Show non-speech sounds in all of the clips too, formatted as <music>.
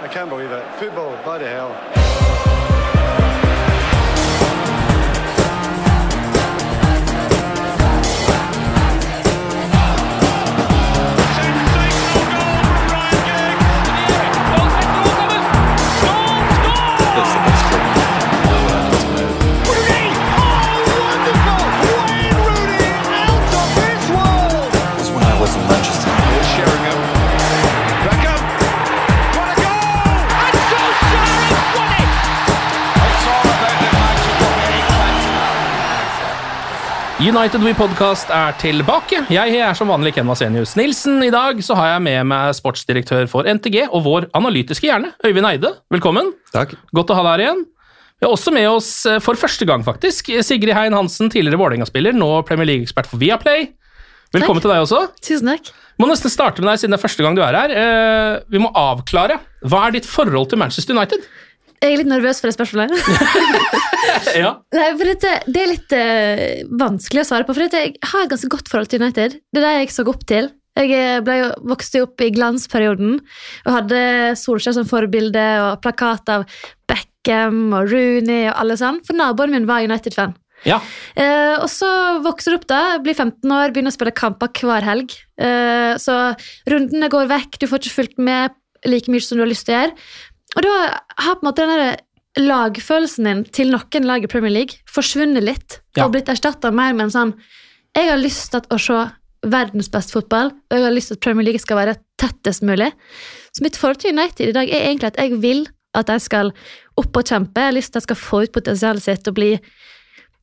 I can't believe it. Football, bloody hell. United We Podcast er tilbake. Jeg er som vanlig Ken Vasenius Nilsen. I dag så har jeg med meg sportsdirektør for NTG og vår analytiske hjerne, Øyvind Eide. Velkommen. Takk. Godt å ha deg her igjen. Vi har også med oss eh, for første gang, faktisk, Sigrid Hein Hansen, tidligere Vålerenga-spiller, nå Premier League-ekspert for Viaplay. Velkommen til deg også. Tusen takk. Vi Må nesten starte med deg siden det er første gang du er her. Eh, vi må avklare. Hva er ditt forhold til Manchester United? Jeg er litt nervøs for det spørsmålet. <laughs> ja. Nei, for dette, det er litt uh, vanskelig å svare på, for dette, jeg har et ganske godt forhold til United. Det er det jeg så opp til. Jeg eh, ble vokste opp i glansperioden og hadde Solskjær som forbilde og plakat av Beckham og Rooney og alle sånn, for naboen min var United-fan. ja. Uh, og så vokser du opp, da, blir 15 år, begynner å spille kamper hver helg. Uh, så rundene går vekk, du får ikke fulgt med like mye som du har lyst til å gjøre. Og da har på en måte den der lagfølelsen din til noen lag i Premier League forsvunnet litt Ja. og blitt erstatta mer med en sånn Jeg har lyst til å se verdens beste fotball, og jeg har lyst til at Premier League skal være tettest mulig. Så mitt forhold til United i dag er egentlig at jeg vil at de skal opp og kjempe. Jeg har lyst til at de skal få ut potensialet sitt og bli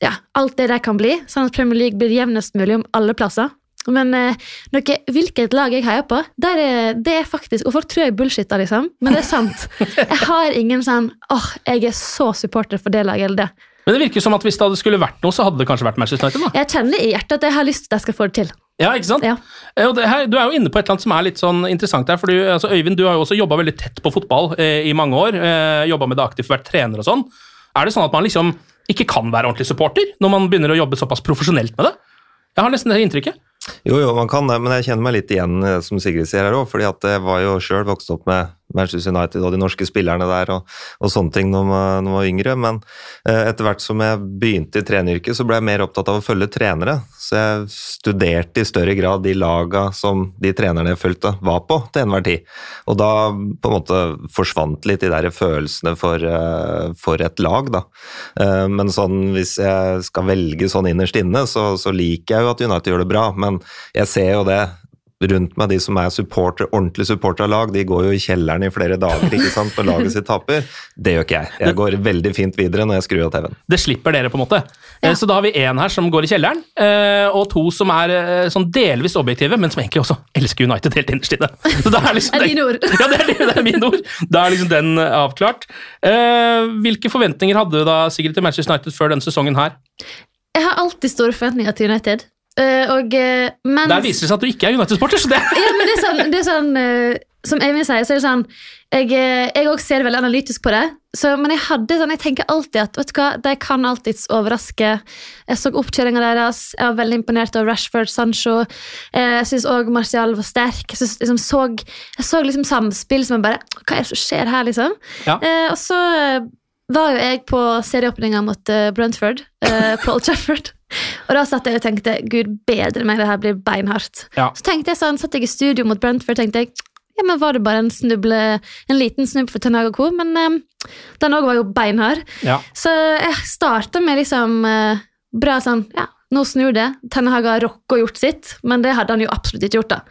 ja, alt det de kan bli, sånn at Premier League blir jevnest mulig om alle plasser. Men eh, noe, hvilket lag jeg heier på, der er, det er faktisk Og folk tror jeg bullshitter, liksom, men det er sant. Jeg har ingen sånn åh, jeg er så supporter for det laget eller det. Men det virker som at hvis det skulle vært noe, så hadde det kanskje vært Manchester United. da. Jeg kjenner i hjertet at jeg har lyst til at jeg skal få det til. Ja, ikke sant? Ja. Eh, det her, du er jo inne på et eller annet som er litt sånn interessant her. for du, altså, Øyvind, du har jo også jobba veldig tett på fotball eh, i mange år. Eh, jobba med det aktivt, vært trener og sånn. Er det sånn at man liksom ikke kan være ordentlig supporter når man begynner å jobbe såpass profesjonelt med det? Jeg har nesten det inntrykket. Jo, jo, man kan det, men jeg kjenner meg litt igjen, eh, som Sigrid sier her òg. fordi at jeg var jo sjøl vokst opp med Manchester United og de norske spillerne der og, og sånne ting når man, var yngre. Men eh, etter hvert som jeg begynte i treneryrket, så ble jeg mer opptatt av å følge trenere. Så jeg studerte i større grad de laga som de trenerne jeg fulgte, var på til enhver tid. Og da på en måte forsvant litt de der følelsene for, eh, for et lag, da. Eh, Men sånn, hvis jeg skal velge sånn innerst inne, så, så liker jeg jo at United gjør det bra. Men jeg ser jo det rundt meg, de som er supporter, ordentlig supporter av lag, de går jo i kjelleren i flere dager ikke sant, når laget sitt taper. Det gjør ikke jeg. Jeg går veldig fint videre når jeg skrur av TV-en. Det slipper dere, på en måte. Ja. Så da har vi én her som går i kjelleren, eh, og to som er eh, sånn delvis objektive, men som egentlig også elsker United helt innerst inne. <laughs> Så da er liksom <laughs> <laughs> Det er dine ord. Ja, det er, det er mine ord. Da er liksom den eh, avklart. Eh, Hvilke forventninger hadde du da, Sigrid, til Manchester United før denne sesongen her? Jeg har alltid store forventninger til United. Eh, og, eh, mens, Der viser det seg at du ikke er United-sporter, så det <laughs> ja, men det er sånn, det er sånn eh, Som Eivind sier, så er det sånn Jeg, også ser veldig analytisk på det, så, men jeg hadde sånn, jeg tenker alltid at vet du hva, de kan alltids overraske. Jeg så oppkjøringa deres, jeg var veldig imponert over Rashford, Sancho. Jeg syns òg Martial var sterk. Jeg, synes, liksom, så, jeg så liksom samspill som jeg bare Hva er det som skjer her, liksom? Ja. Eh, og så var jo jeg på serieåpninga mot eh, Brentford eh, på Old Trafford. Og da satt jeg og tenkte gud bedre meg, det her blir beinhardt. Ja. Så tenkte jeg sånn, satt jeg i studio mot Brentford tenkte jeg, ja, men var det bare en snuble, en liten snubb for Tenaga Co, men eh, den også var jo beinhard. Ja. Så jeg starta med liksom eh, bra sånn Ja, nå snur det. Ten Hag har rocka og gjort sitt, men det hadde han jo absolutt ikke gjort, da.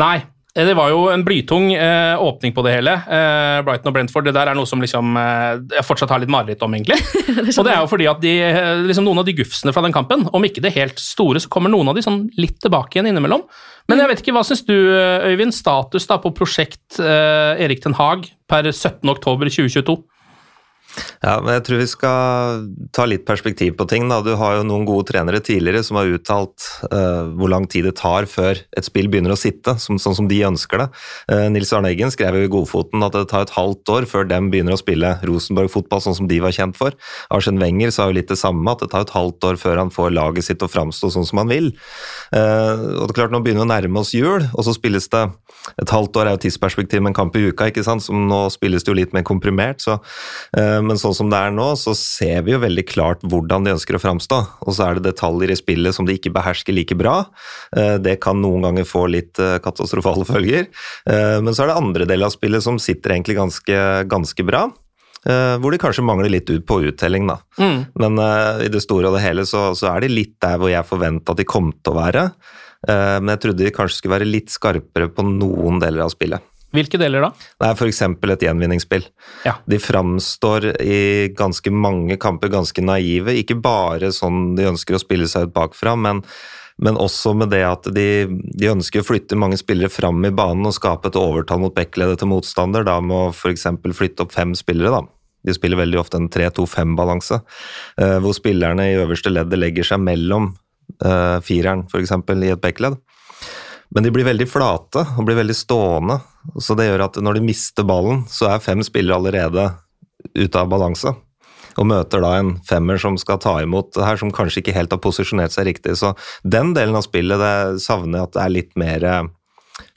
Nei. Eh, Det var jo en blytung eh, åpning på det hele. Eh, Brighton og Brentford det der er noe som liksom, eh, jeg fortsatt har litt mareritt om, egentlig. <laughs> og det er jo fordi at de, eh, liksom Noen av de gufsene fra den kampen, om ikke det helt store, så kommer noen av de sånn litt tilbake igjen innimellom. Men jeg vet ikke, hva syns du, Øyvind? Status da på prosjekt eh, Erik Ten Hag per 17.10.2022? Ja, men jeg tror vi skal ta litt perspektiv på ting. Da. Du har jo noen gode trenere tidligere som har uttalt uh, hvor lang tid det tar før et spill begynner å sitte, som, sånn som de ønsker det. Uh, Nils Arne Eggen skrev jo i Godfoten at det tar et halvt år før dem begynner å spille Rosenborg-fotball sånn som de var kjent for. Arsen Wenger sa jo litt det samme, at det tar et halvt år før han får laget sitt å framstå sånn som han vil. Uh, og det er klart, Nå begynner vi å nærme oss jul, og så spilles det et halvt år er jo tidsperspektiv med en kamp i uka, ikke sant? som nå spilles det jo litt mer komprimert. Så, uh, men sånn som det er nå, så ser vi jo veldig klart hvordan de ønsker å framstå. Og så er det detaljer i spillet som de ikke behersker like bra. Uh, det kan noen ganger få litt uh, katastrofale <laughs> følger. men så er det andre deler av spillet som sitter egentlig ganske, ganske bra. hvor de kanskje mangler litt ut på uttelling, da. Mm. Men i det store og det hele så, så er de litt der hvor jeg forventa at de kom til å være. Men jeg trodde de kanskje skulle være litt skarpere på noen deler av spillet. Hvilke deler da? Det er f.eks. et gjenvinningsspill. Ja. De framstår i ganske mange kamper ganske naive. Ikke bare sånn de ønsker å spille seg ut bakfra, men, men også med det at de, de, ønsker å flytte mange spillere fram i banen og skape et overtall mot backledet til motstander. Da med å f.eks. flytte opp fem spillere, da. De spiller veldig ofte en 3-2-5-balanse, hvor spillerne i øverste leddet legger seg mellom uh, fireren, f.eks. i et backledd. Men de blir veldig flate og blir veldig stående. Så det gjør at når de mister ballen, så er fem spillere allerede ute av balanse. Og møter da en femmer som skal ta imot her, som kanskje ikke helt har posisjonert seg riktig. Så den delen av spillet det savner jeg at det er litt mer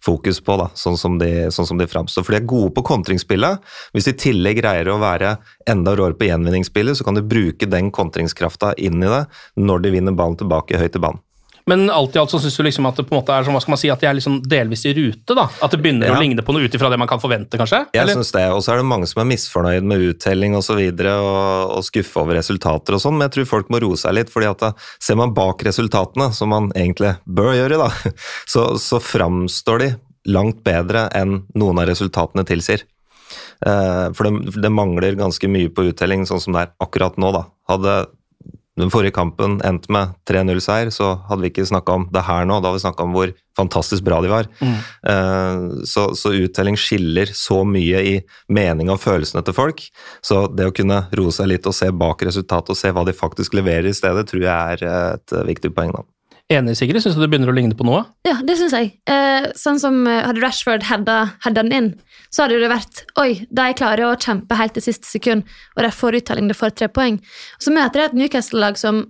fokus på, da, sånn som de, sånn de framstår. For de er gode på kontringsspillet. Hvis de i tillegg greier å være enda råere på gjenvinningsspillet, så kan de bruke den kontringskrafta inn i det når de vinner ballen tilbake høyt i banen. Men alt i alt så syns du liksom at det på en måte er som, hva skal man si, at de er liksom delvis i rute? da? At det begynner Ja. å ligne på noe ut ifra det man kan forvente, kanskje? Jeg syns det, Og så er det mange som er misfornøyd med uttelling og, så videre, og, og skuffe over resultater og sånn, men jeg tror folk må roe seg litt. fordi at da ser man bak resultatene, som man egentlig bør gjøre, da, <laughs> så, så framstår de langt bedre enn noen av resultatene tilsier. Eh, For det, det mangler ganske mye på uttelling, sånn som det er akkurat nå. da. Hadde den forrige kampen endte med 3-0-seier, så hadde vi ikke snakka om det her nå. Da hadde vi snakka om hvor fantastisk bra de var. Eh, Så, så uttelling skiller så mye i mening og følelsene til folk. Så det å kunne roe seg litt og se bak resultatet og se hva de faktisk leverer i stedet, tror jeg er et eh, viktig poeng. da. Enig, Sigrid? Syns du det begynner å ligne på noe? Ja, det syns jeg. Eh, sånn som eh, Hadde Rashford heada den inn, så hadde det vært Oi, de klarer å kjempe helt til siste sekund, og de får uttelling, de får tre poeng. Så møter de et Newcastle-lag som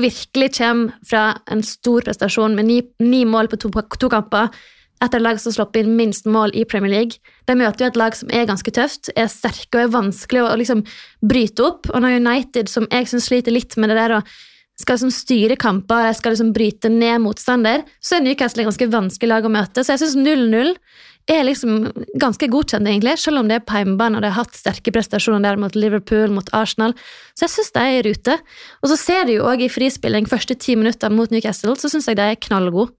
virkelig kommer fra en stor prestasjon med ni, ni mål på to, to kamper. Et av lag som har inn minst mål i Premier League. De møter jo et lag som er ganske tøft, er sterke og er vanskelig å liksom bryte opp. Og når United, som jeg syns sliter litt med det der å skal liksom styre kamper, de skal liksom bryte ned motstander, så er Newcastle et ganske vanskelig lag å møte. Så jeg syns 0-0 er liksom ganske godkjent, egentlig, selv om det er på hjemmebane og de har hatt sterke prestasjoner der mot Liverpool, mot Arsenal. Så jeg syns de er i rute. Og så ser du jo òg i frispilling første ti minutter mot Newcastle, så syns jeg de er knallgode.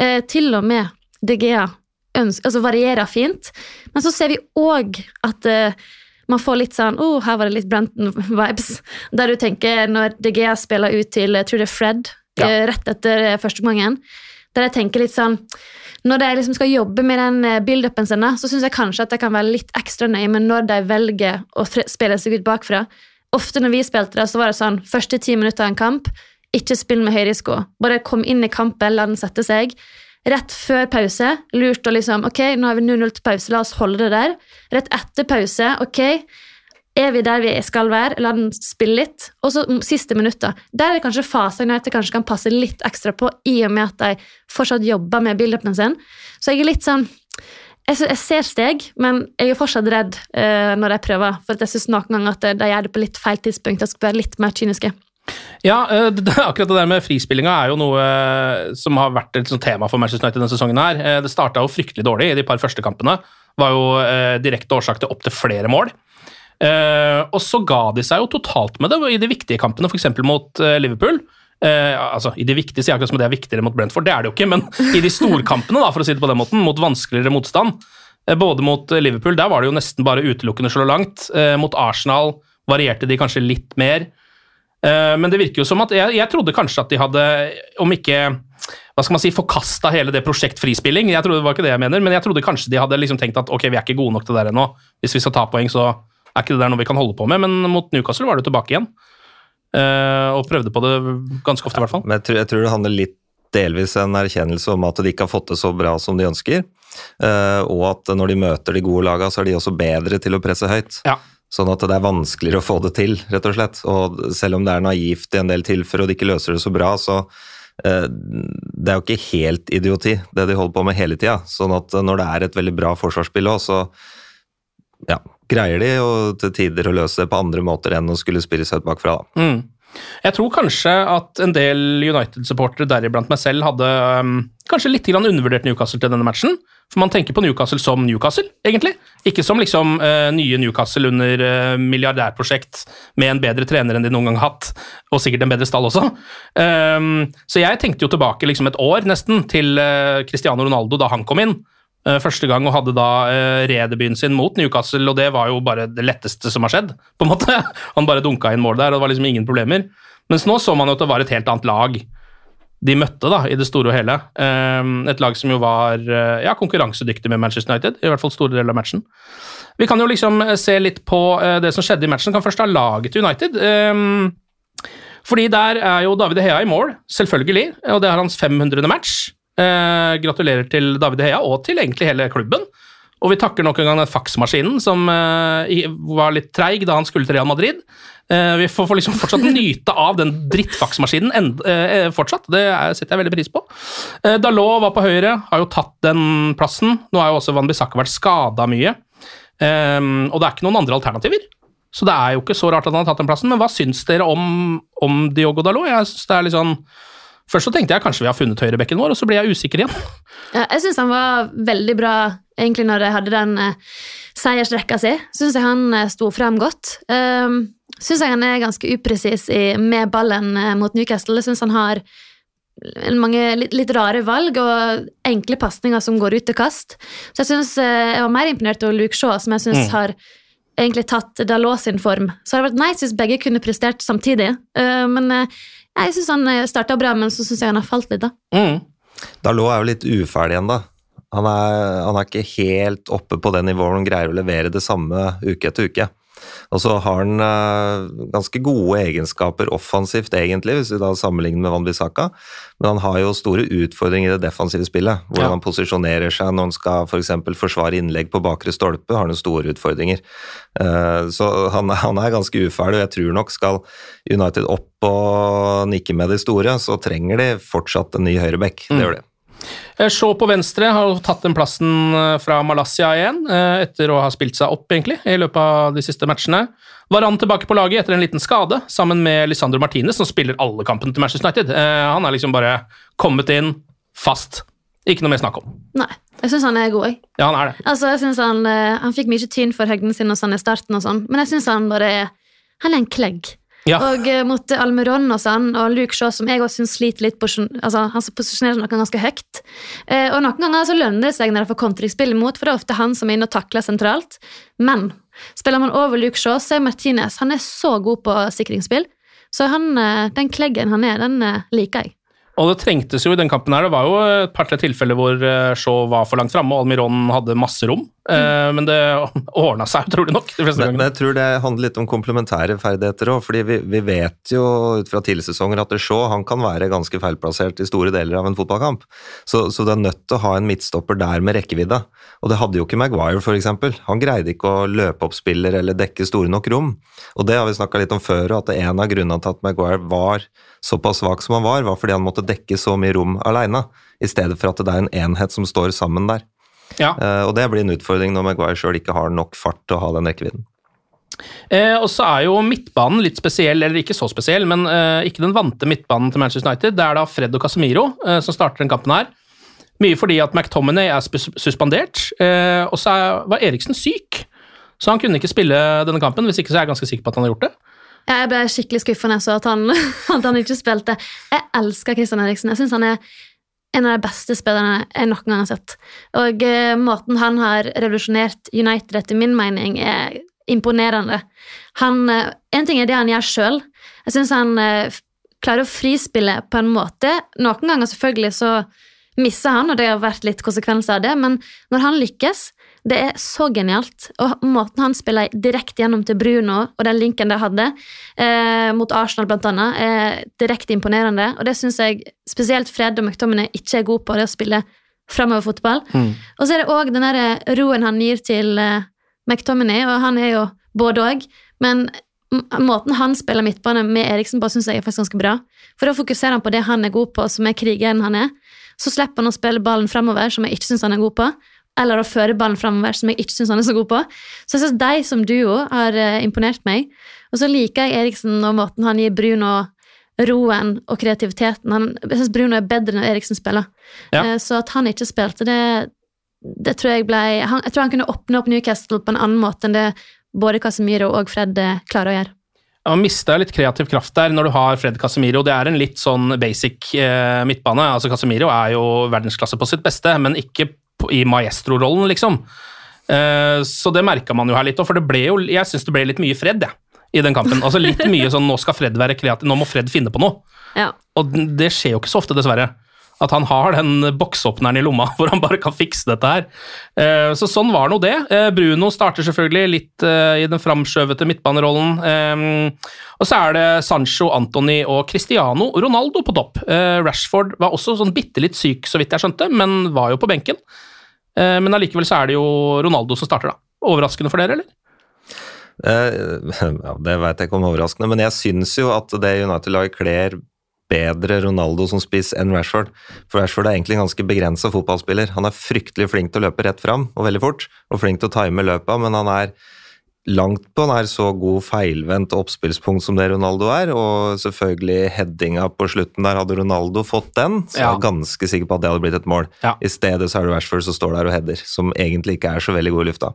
Eh, til og med ønsker, altså varierer fint. Men så ser vi òg at eh, man får litt sånn oh, her var det litt Brenton-vibes. Der du tenker når De Gea spiller ut til jeg tror det er Fred Ja. eh, rett etter eh, første gangen. Der jeg tenker litt sånn Når de liksom skal jobbe med den eh, build-upen sin, så syns jeg kanskje at de kan være litt ekstra nøye med når de velger å spille seg ut bakfra. Ofte når vi spilte det, så var det sånn første ti minutter av en kamp, ikke spill med høyrisiko. Bare kom inn i kampen, la den sette seg. Rett før pause, lurt å liksom Ok, nå har vi 0-0 til pause, la oss holde det der. Rett etter pause, ok, er vi der vi skal være? La den spille litt. Og så siste siste minutter. Der er det kanskje faser United kanskje kan passe litt ekstra på, i og med at de fortsatt jobber med build-upen sin. Så jeg er litt sånn jeg, jeg ser steg, men jeg er fortsatt redd uh, når jeg prøver. For jeg syns noen ganger at de, de gjør det på litt feil tidspunkt. Jeg skal være litt mer kyniske. Ja, eh, <laughs> akkurat det der med frispillinga er jo noe eh, som har vært et tema for Manchester United denne sesongen. her. Eh, Det starta jo fryktelig dårlig i de par første kampene. Var jo direkte årsak til opptil flere mål. Og så ga de seg jo totalt med det i de viktige kampene, f.eks. mot eh, Liverpool. Altså, I de viktige sier akkurat som det er viktigere mot Brentford, det er det jo ikke, men <laughs> i de storkampene, da, for å si det på den måten, mot vanskeligere motstand, både mot Liverpool, der var det jo nesten bare utelukkende slå langt. Mot Arsenal varierte de kanskje litt mer. Eh, men det virker jo som at jeg, jeg, trodde kanskje at de hadde, om ikke hva skal man si, forkasta hele det prosjekt frispilling, jeg trodde det var ikke det jeg mener, men jeg trodde kanskje de hadde liksom tenkt at ok, vi er ikke gode nok til det der ennå. Hvis vi skal ta poeng, så er ikke det der noe vi kan holde på med. Men mot Newcastle var det tilbake igjen. Uh, og prøvde på det ganske ofte, i hvert fall. Men jeg tror, jeg tror, det handler litt delvis en erkjennelse om at de ikke har fått det så bra som de ønsker. Uh, og at når de møter de gode lagene, så er de også bedre til å presse høyt. Ja. Sånn at det er vanskeligere å få det til, rett og slett. Og selv om det er naivt i en del tilfeller og de ikke løser det så bra, så uh, det er jo ikke helt idioti, det de holder på med hele tida. Sånn at når det er et veldig bra forsvarsspill òg, så ja, greier de jo til tider å løse det på andre måter enn å skulle spille seg ut bakfra. Mm. Jeg tror kanskje at en del United-supportere, deriblant meg selv, hadde um, kanskje litt grann undervurdert Newcastle til denne matchen. For man tenker på Newcastle som Newcastle, egentlig. Ikke som liksom uh, nye Newcastle under uh, milliardærprosjekt med en bedre trener enn de noen gang har hatt, og sikkert en bedre stall også. Um, så jeg tenkte jo tilbake liksom et år nesten til uh, Cristiano Ronaldo da han kom inn. Eh, første gang og hadde da uh, redebuten sin mot Newcastle, og det var jo bare det letteste som har skjedd. på en måte. <laughs> Han bare dunka inn mål der, og det var liksom ingen problemer. Mens nå så man jo at det var et helt annet lag de møtte, da, i det store og hele. Um, et lag som jo var uh, ja, konkurransedyktig med Manchester United, i hvert fall store deler av matchen. Vi kan jo liksom se litt på det som skjedde i matchen. Kan først ha laget til United. Um, fordi der er jo David Hea i mål, selvfølgelig, og det er hans 500. match. Eh, gratulerer til David Heia, og til egentlig hele klubben. Og vi takker nok en gang den faksmaskinen som eh, var litt treig da han skulle til Real Madrid. Eh, vi får, får liksom fortsatt <laughs> nyte av den drittfaksmaskinen eh, fortsatt. Det er, setter jeg veldig pris på. Eh, Dalot var på høyre, har jo tatt den plassen. Nå har jo også Van Bissaka vært skada mye. Eh, og det er ikke noen andre alternativer. Så det er jo ikke så rart at han har tatt den plassen. Men hva syns dere om, om Diogo Dalot? Jeg synes det er litt sånn Først så tenkte jeg kanskje vi har funnet høyrebekken vår, og så ble jeg usikker igjen. Ja, jeg syns han var veldig bra egentlig når de hadde den uh, seiersrekka si. Syns jeg han uh, sto frem godt. Um, syns jeg han er ganske upresis med ballen uh, mot Newcastle. Syns han har mange litt, litt, rare valg og enkle pasninger som går ut til kast. Så jeg synes, jeg var mer imponert over Luke Shaw, som jeg syns mm. har egentlig tatt Dalot sin form. Så det hadde vært nice hvis begge kunne prestert samtidig. men jeg syns han eh, starta bra, men så syns jeg han har falt litt, da. Mm. Dalot er jo litt uferdig ennå. Han, han, er ikke helt oppe på det nivået han greier å levere det samme uke etter uke. Og så har han uh, ganske gode egenskaper offensivt, egentlig, hvis vi da sammenligner med Van Bissaka. Men han har jo store utfordringer i det defensive spillet. Hvordan ja. han posisjonerer seg når han skal f.eks. For forsvare innlegg på bakre stolpe, har han store utfordringer. Uh, så han, <laughs> han, er ganske uferdig, og jeg tror nok skal United opp og nikke med de store, så trenger de fortsatt en ny høyreback. Det mm. gjør de. Eh, Shaw på venstre har tatt den plassen eh, fra Malaysia igjen, eh, etter å ha spilt seg opp egentlig, i løpet av de siste matchene. Varan tilbake på laget etter en liten skade, sammen med Lisandro Martinez, som spiller alle kampene til Manchester United. Han er liksom bare kommet inn fast. Ikke noe mer snakk om. Nei, jeg syns han er god, jeg. Ja, han er det. Altså, jeg synes Han, han fikk mye tyn for høgden sin og sånn i starten, og sånn, men jeg syns han bare er Han er en klegg. Ja. Og uh, mot Almeron og sånn, og Luke Shaw, som jeg også syns sliter litt altså, Han posisjonerer noen ganske høyt. Eh, og noen ganger så lønner det seg når de får kontringsspill imot, for det er ofte han som er inne og takler sentralt. Men spiller man over Luke Shaw, så er Martinez han er så god på sikringsspill. Så han, uh, den kleggen han er, den liker jeg. Og det trengtes jo i den kampen her. Det var jo et par-tre tilfeller hvor eh, Shaw var for langt framme, og Almiron hadde masse rom. Eh, mm. Men det <laughs> ordna seg utrolig nok. Men, men, jeg tror det handler litt om komplementære ferdigheter òg. fordi vi, vi, vet jo ut fra tidligere sesonger at Shaw han kan være ganske feilplassert i store deler av en fotballkamp. Så, så det er nødt til å ha en midtstopper der med rekkevidde. Og det hadde jo ikke Maguire, f.eks. Han greide ikke å løpe opp spiller eller dekke store nok rom. Og det har vi snakka litt om før, og at en av grunnene til at Maguire var såpass svak som han var, var fordi han måtte dekke så mye rom alene, i stedet for at det er en enhet som står sammen der. Ja. Uh, og det blir en utfordring når Maguire sjøl ikke har nok fart til å ha den rekkevidden. Eh, og så er jo midtbanen litt spesiell, eller ikke så spesiell, men eh, ikke den vante midtbanen til Manchester United. Det er da Fred og Casemiro eh, som starter den kampen her. Mye fordi at McTominay er suspendert, eh, og så er, var Eriksen syk. Så han kunne ikke spille denne kampen, hvis ikke så er jeg ganske sikker på at han har gjort det. Jeg ble skikkelig skuffende så at han, <laughs> at han ikke spilte. Jeg elsker Christian Eriksen. Jeg syns han er en av de beste spillerne jeg noen gang har sett. Og eh, måten han har revolusjonert United etter min mening, er imponerende. Han, eh, en ting er det han gjør sjøl. Jeg syns han eh, klarer å frispille på en måte. Noen ganger selvfølgelig så misser han, og det har vært litt konsekvenser av det, men når han lykkes, det er så genialt. Og måten han spiller direkte gjennom til Bruno, og den linken de hadde eh, mot Arsenal blant annet, er direkte imponerende. Og det syns jeg spesielt Fred og McTominay ikke er god på, det å spille framoverfotball. Mm. Og så er det òg den der roen han gir til eh, McTominay, og han er jo både òg, men måten han spiller midtbane med Eriksen på, syns jeg er faktisk ganske bra. For da fokuserer han på det han er god på, som er krigeren han er. Så slipper han å spille ballen framover, som jeg ikke syns han er god på. Eller å føre ballen framover, som jeg ikke syns han er så god på. Så jeg syns de som duo har eh, imponert meg. Og så liker jeg Eriksen og måten han gir Bruno roen og kreativiteten. Han, jeg syns Bruno er bedre når Eriksen spiller. Ja. Eh, Så at han ikke spilte, det, det tror jeg ble han, Jeg tror han kunne åpne opp Newcastle på en annen måte enn det både Casemiro og Fred eh, klarer å gjøre. Man mister litt kreativ kraft der når du har Fred Casemiro. Det er en litt sånn basic eh, midtbane. Altså Casemiro er jo verdensklasse på sitt beste, men ikke i maestro-rollen, liksom. Uh, så det merka man jo her litt, òg, for det ble jo, jeg syns det ble litt mye Fred, jeg, i den kampen. Altså Litt mye <laughs> sånn nå skal Fred være kreativ, nå må Fred finne på noe. Ja. Og det skjer jo ikke så ofte, dessverre. At han har den boksåpneren i lomma <laughs> hvor han bare kan fikse dette her. Eh, Så sånn var nå det. Eh, Bruno starter selvfølgelig litt eh, i den framskjøvete midtbanerollen. Og så er det Sancho, Antony og Cristiano Ronaldo på topp. Rashford var også sånn bitte litt syk, så vidt jeg skjønte, men var jo på benken. Men allikevel så er det jo Ronaldo som starter, da. Overraskende for dere, eller? <laughs> Ja, det vet jeg ikke om er overraskende, men jeg syns jo at det United-laget kler bedre Ronaldo som spiss enn Rashford. For Rashford er egentlig en ganske begrensa fotballspiller. Han er fryktelig flink til å løpe rett fram og veldig fort, og flink til å time løpa, men han er langt på nær så god feilvendt oppspillspunkt som det Ronaldo er, og selvfølgelig headinga på slutten der, hadde Ronaldo fått den, så Ja. jeg er ganske sikker på at det hadde blitt et mål. Ja. I stedet så er det Rashford som står der og header, som egentlig ikke er så veldig god i lufta.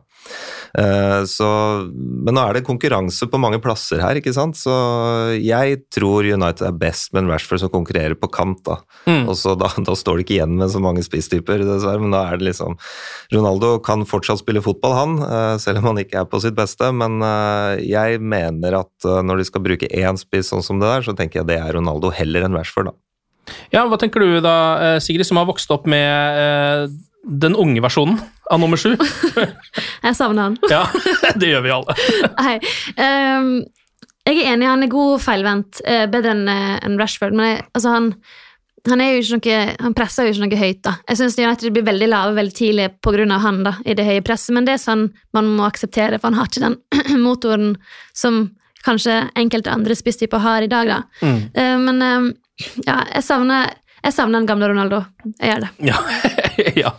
Uh, så, men nå er det konkurranse på mange plasser her, ikke sant? Så jeg tror United er best med en Rashford som konkurrerer på kant, da. Mm. Og så da, <laughs> da står det ikke igjen med så mange spisstyper, dessverre, men da er det liksom Ronaldo kan fortsatt spille fotball, han, uh, selv om han ikke er på sitt beste, men eh, jeg mener at eh, når de skal bruke én spiss sånn som det der, så tenker jeg det er Ronaldo heller enn Rashford, da. Ja, Hva tenker du da, eh, Sigrid, som har vokst opp med den unge versjonen av nummer sju? <laughs> Jeg savner han. Ja, <laughs> det gjør vi alle. <laughs> Nei. um, jeg er enig, han er god feilvendt, bedre enn enn Rashford, men jeg, altså han, han, noe, han presser jo ikke noe høyt. da. Jeg syns United blir veldig lave veldig tidlig pga. han da, i det høye presset, men det er sånn man må akseptere, for han har ikke den <clears throat> motoren som kanskje enkelte andre spisstyper har i dag. da. Mm. Uh, men eh, ja, jeg savner, jeg savner den gamle Ronaldo. Jeg gjør det. <laughs> Ja. ja.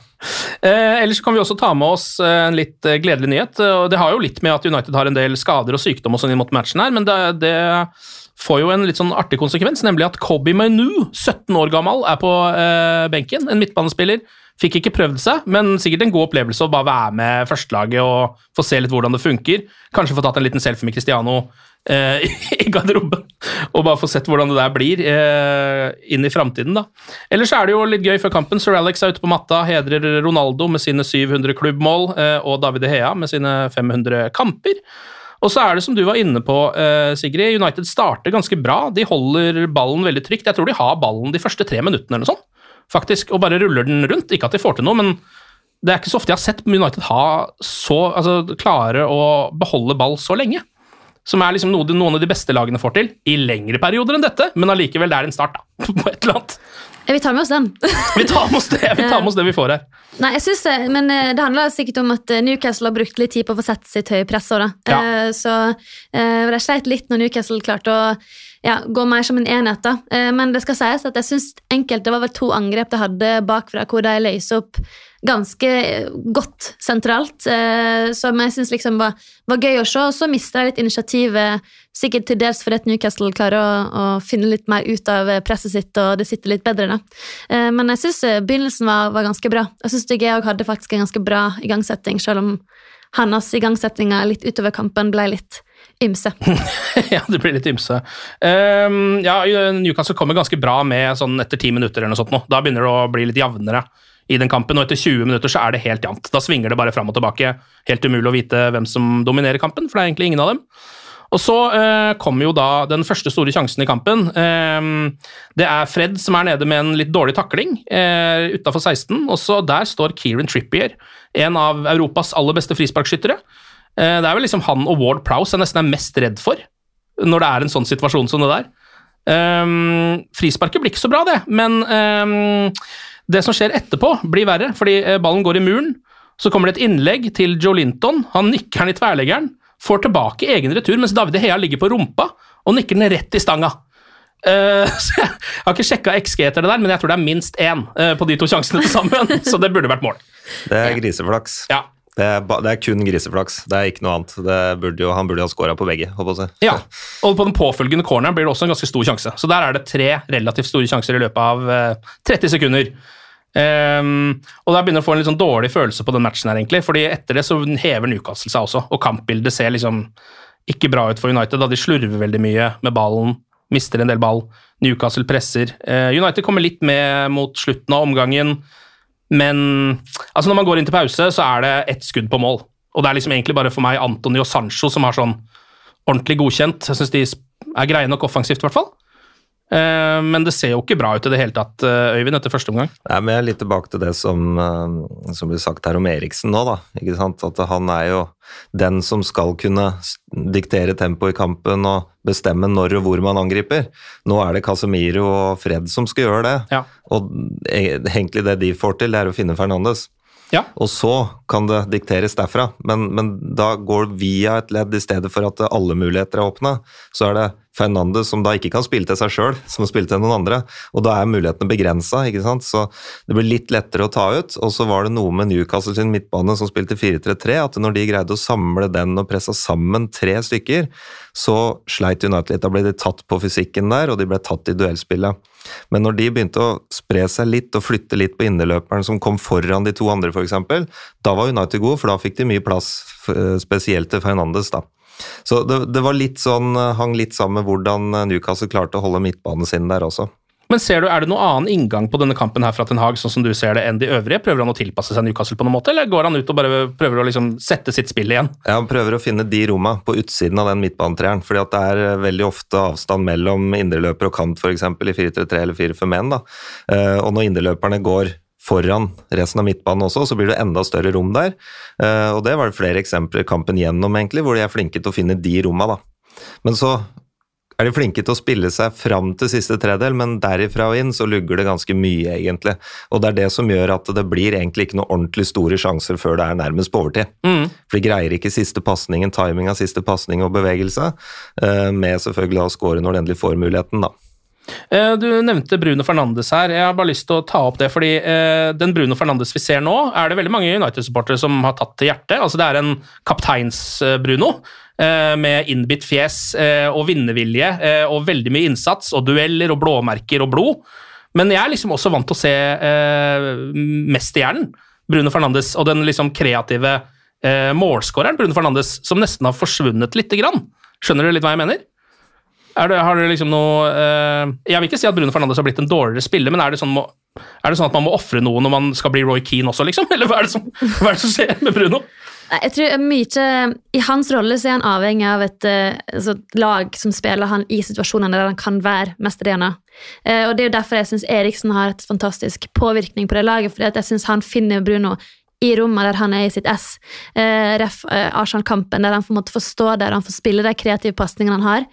Eh, ellers kan vi også ta med oss eh, en litt eh, gledelig nyhet. og Det har jo litt med at United har en del skader og sykdom og sånn inn mot matchen her, men det, det får jo en litt sånn artig konsekvens, nemlig at Kobi Mainu, 17 år gammel, er på eh, benken. En midtbanespiller. Fikk ikke prøvd seg, men sikkert en god opplevelse å bare være med førstelaget og få se litt hvordan det funker. Kanskje få tatt en liten selfie med Cristiano eh, <laughs> i garderoben, og bare få sett hvordan det der blir eh, inn i framtiden, da. Ellers er det jo litt gøy før kampen. Sir Alex er ute på matta, hedrer Ronaldo med sine 700 klubbmål, og David Hea med sine 500 kamper. Og så er det som du var inne på, eh, Sigrid, United starter ganske bra. De holder ballen veldig trygt. Jeg tror de har ballen de første tre minuttene eller noe sånt, faktisk, og bare ruller den rundt. Ikke at de får til noe, men det er ikke så ofte jeg har sett United ha så, altså, klare å beholde ball så lenge. Som er liksom noe de, noen av de beste lagene får til, i lengre perioder enn dette, men allikevel det er en start, da. <laughs> På et eller annet. Vi tar med oss den. Vi tar med oss det vi, tar med oss det vi får her. <laughs> Nei, jeg synes det, men eh, det handler sikkert om at eh, Newcastle har brukt litt tid på å få sett sitt høye press. Ja. Eh, Så eh, de sleit litt når Newcastle klarte å ja, gå mer som en enhet. da. Eh, Men det skal sies at jeg synes enkelte var vel to angrep de hadde bakfra, hvor de løser opp ganske eh, godt sentralt, eh, som jeg synes liksom var, var gøy å se. Og så mista jeg litt initiativet, sikkert til dels fordi Newcastle klarer å, å finne litt mer ut av presset sitt, og det sitter litt bedre. da. Men jeg syns begynnelsen var, var ganske bra. Jeg syns Georg hadde faktisk en ganske bra igangsetting, selv om hans igangsettinger litt utover kampen ble litt ymse. <laughs> ja, det blir litt ymse. Um, ja, Newcastle kommer ganske bra med sånn etter ti minutter eller noe sånt nå. Da begynner det å bli litt jevnere i den kampen, og etter 20 minutter så er det helt jevnt. Da svinger det bare fram og tilbake. Helt umulig å vite hvem som dominerer kampen, for det er egentlig ingen av dem. Og så uh, kommer jo da den første store sjansen i kampen. Uh, det er Fred som er nede med en litt dårlig takling uh, utafor 16, og så der står Kieran Trippier, en av Europas aller beste frisparkskyttere. Uh, det er vel liksom han og Ward Prowse jeg nesten er mest redd for når det er en sånn situasjon som det der. Um, frisparket blir ikke så bra, det, men um, det som skjer etterpå, blir verre, fordi ballen går i muren. Så kommer det et innlegg til Joe Linton. Han nikker den i tverleggeren, får tilbake egen retur, mens David Hea ligger på rumpa og nikker den rett i stanga. Uh, <laughs> så jeg har ikke sjekka XG etter det der, men jeg tror det er minst én uh, på de to sjansene til sammen. <laughs> så det burde vært mål. Det er griseflaks. Ja. Det er, det er, kun griseflaks. Det er ikke noe annet. Burde jo, han burde jo ha scora på begge. Ja, og på den påfølgende corneren blir det også en ganske stor sjanse. Så der er det tre relativt store sjanser i løpet av uh, eh, 30 sekunder. Um, og da begynner å få en litt sånn dårlig følelse på den matchen her, egentlig. fordi etter det så hever Newcastle seg også, og kampbildet ser liksom ikke bra ut for United. da De slurver veldig mye med ballen, mister en del ball. Newcastle presser. Uh, United kommer litt med mot slutten av omgangen, men altså når man går inn til pause, så er det ett skudd på mål. Og det er liksom egentlig bare for meg Antony og Sancho som har sånn ordentlig godkjent. Jeg syns de er greie nok offensivt, i hvert fall. Eh, men det ser jo ikke bra ut i det hele tatt, eh, Øyvind, etter første omgang. Nei, men jeg er litt tilbake til det som, eh, som blir sagt her om Eriksen nå, da. Ikke sant? At han er jo den som skal kunne diktere tempoet i kampen og bestemme når og hvor man angriper. Nå er det Casemiro og Fred som skal gjøre det. Ja. Og egentlig det de får til, det er å finne Fernandes. Ja. Og så kan det dikteres derfra, men, men da går via et ledd i stedet for at alle muligheter er åpne. Så er det Fernandes som da ikke kan spille til seg sjøl, som spille til noen andre. Og da er mulighetene begrensa, så det blir litt lettere å ta ut. Og så var det noe med Newcastle sin midtbane som spilte 4-3-3, at når de greide å samle den og pressa sammen tre stykker, så sleit United litt. Da ble de tatt på fysikken der, og de ble tatt i duellspillet. Men når de begynte å spre seg litt og flytte litt på innerløperen som kom foran de to andre, f.eks., da var United gode, for da fikk de mye plass, spesielt til Fernandes. da. Så det, det, var litt sånn, eh, hang litt sammen med hvordan eh, Newcastle klarte å holde midtbanen sin der også. Men ser du, Er det noen annen inngang på denne kampen her fra Ten Hag, sånn som du ser det, enn de øvrige? Prøver han å tilpasse seg Newcastle på noen måte, eller går han ut og bare prøver å liksom sette sitt spill igjen? Ja, Han prøver å finne de romma på utsiden av den midtbanetreeren. fordi at det er eh, veldig ofte avstand mellom indreløper og kant, f.eks. i 4-3-3 eller 4-5-1. Og når indreløperne går foran resten av midtbanen også, så blir det enda større rom der. Eh, og det var det flere eksempler kampen gjennom, egentlig, hvor de er flinke til å finne de romma, da. Men så er de flinke til å spille seg fram til siste tredel, men derifra og inn så lugger det ganske mye, egentlig. Og det er det som gjør at det blir egentlig ikke noe ordentlig store sjanser før det er nærmest på overtid. Mm. For de greier ikke siste pasningen, timing av siste pasning og bevegelse, eh, med selvfølgelig å score når de endelig får muligheten, da. Eh, du nevnte Bruno Fernandes her. Jeg har bare lyst til å ta opp det, fordi eh, den Bruno Fernandes vi ser nå, er det veldig mange United-supportere som har tatt til hjertet. Altså, det er en kapteins-Bruno eh, med innbitt fjes og vinnervilje og veldig mye innsats og dueller og blåmerker og blod. Men jeg er liksom også vant til å se eh, mesterhjernen Bruno Fernandes og den liksom kreative eh, målskåreren Bruno Fernandes som nesten har forsvunnet lite grann. Skjønner du litt hva jeg mener? Det, har det liksom noe uh, Jeg vil ikke si at Bruno Fernandes har blitt en dårligere spiller, men er det sånn, må, er det sånn at man må ofre noe når man skal bli Roy Keane også, liksom? <laughs> Eller hva er, som, hva er det som, skjer med Bruno? Jeg tror mye, I hans rolle så er han avhengig av et uh, altså, lag som spiller han i situasjonene der han kan være mesterhjerne. Eh, og Det er jo derfor jeg syns Eriksen har et fantastisk påvirkning på det laget. fordi jeg synes han finner Bruno i rommet der han er i sitt ess. Eh, ref eh, Arsenal-kampen, der han får, måtte få stå der han får spille de kreative pasningene han har.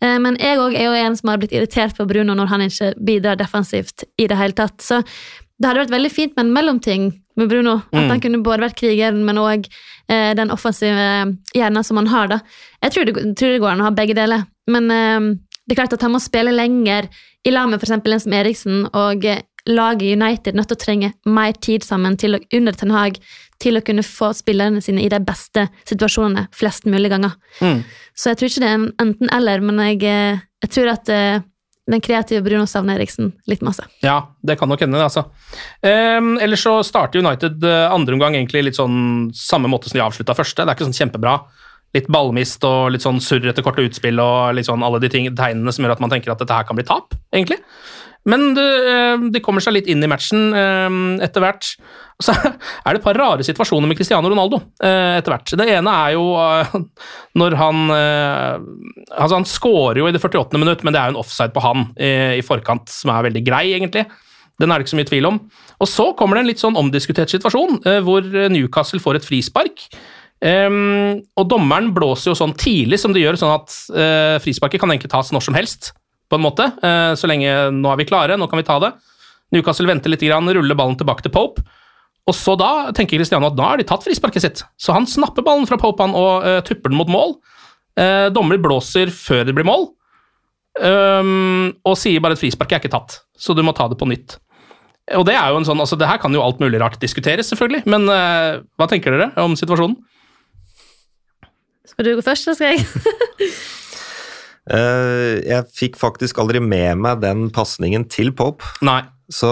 Eh, men jeg òg er jo en som har blitt irritert på Bruno når han ikke bidrar defensivt i det hele tatt. Så det hadde vært veldig fint med en mellomting med Bruno. At mm. han kunne både vært krigeren, men òg eh, den offensive hjernen som han har. da. Jeg tror det, tror det, går an å ha begge deler. Men eh, det er klart at han må spille lenger i lag med f.eks. en som Eriksen. og eh, laget United nødt til å trenge mer tid sammen til å, under Ten Hag til å kunne få spillerne sine i de beste situasjonene flest mulig ganger. Mm. Så jeg tror ikke det er en enten-eller, men jeg, eh, jeg, tror at uh, den kreative Bruno savner Eriksen litt masse. Ja, det kan nok hende, det, altså. Um, ellers så starter United uh, andre omgang egentlig litt sånn samme måte som de avslutta første. Det er ikke sånn kjempebra. litt ballmist og litt sånn surr etter korte utspill og litt sånn alle de ting, tegnene som gjør at man tenker at dette her kan bli tap, egentlig. Men det, eh, de kommer seg litt inn i matchen eh, etter hvert. Så er det et par rare situasjoner med Cristiano Ronaldo eh, etter hvert. Det ene er jo når han Altså, han scorer jo i det 48. minutt, men det er jo en offside på han i forkant som er veldig grei, egentlig. Den er det ikke så mye tvil om. Og så kommer det en litt sånn omdiskutert situasjon, hvor Newcastle får et frispark. Um, og dommeren blåser jo sånn tidlig som det gjør, sånn at uh, frisparket kan egentlig tas når som helst. På en måte, uh, Så lenge nå er vi klare, nå kan vi ta det. Newcastle venter litt, grann, ruller ballen tilbake til Pope. Og så da tenker Cristiano at da har de tatt frisparket sitt. Så han snapper ballen fra Pope han, og uh, tupper den mot mål. Uh, dommer blåser før det blir mål, um, og sier bare at frisparket er ikke tatt, så du må ta det på nytt. Og Det er jo en sånn, altså det her kan jo alt mulig rart diskuteres, selvfølgelig, men uh, hva tenker dere om situasjonen? Skal du gå først, eller skal jeg? <laughs> Uh, jeg fikk faktisk aldri med meg den pasningen til Pope. Nei. Så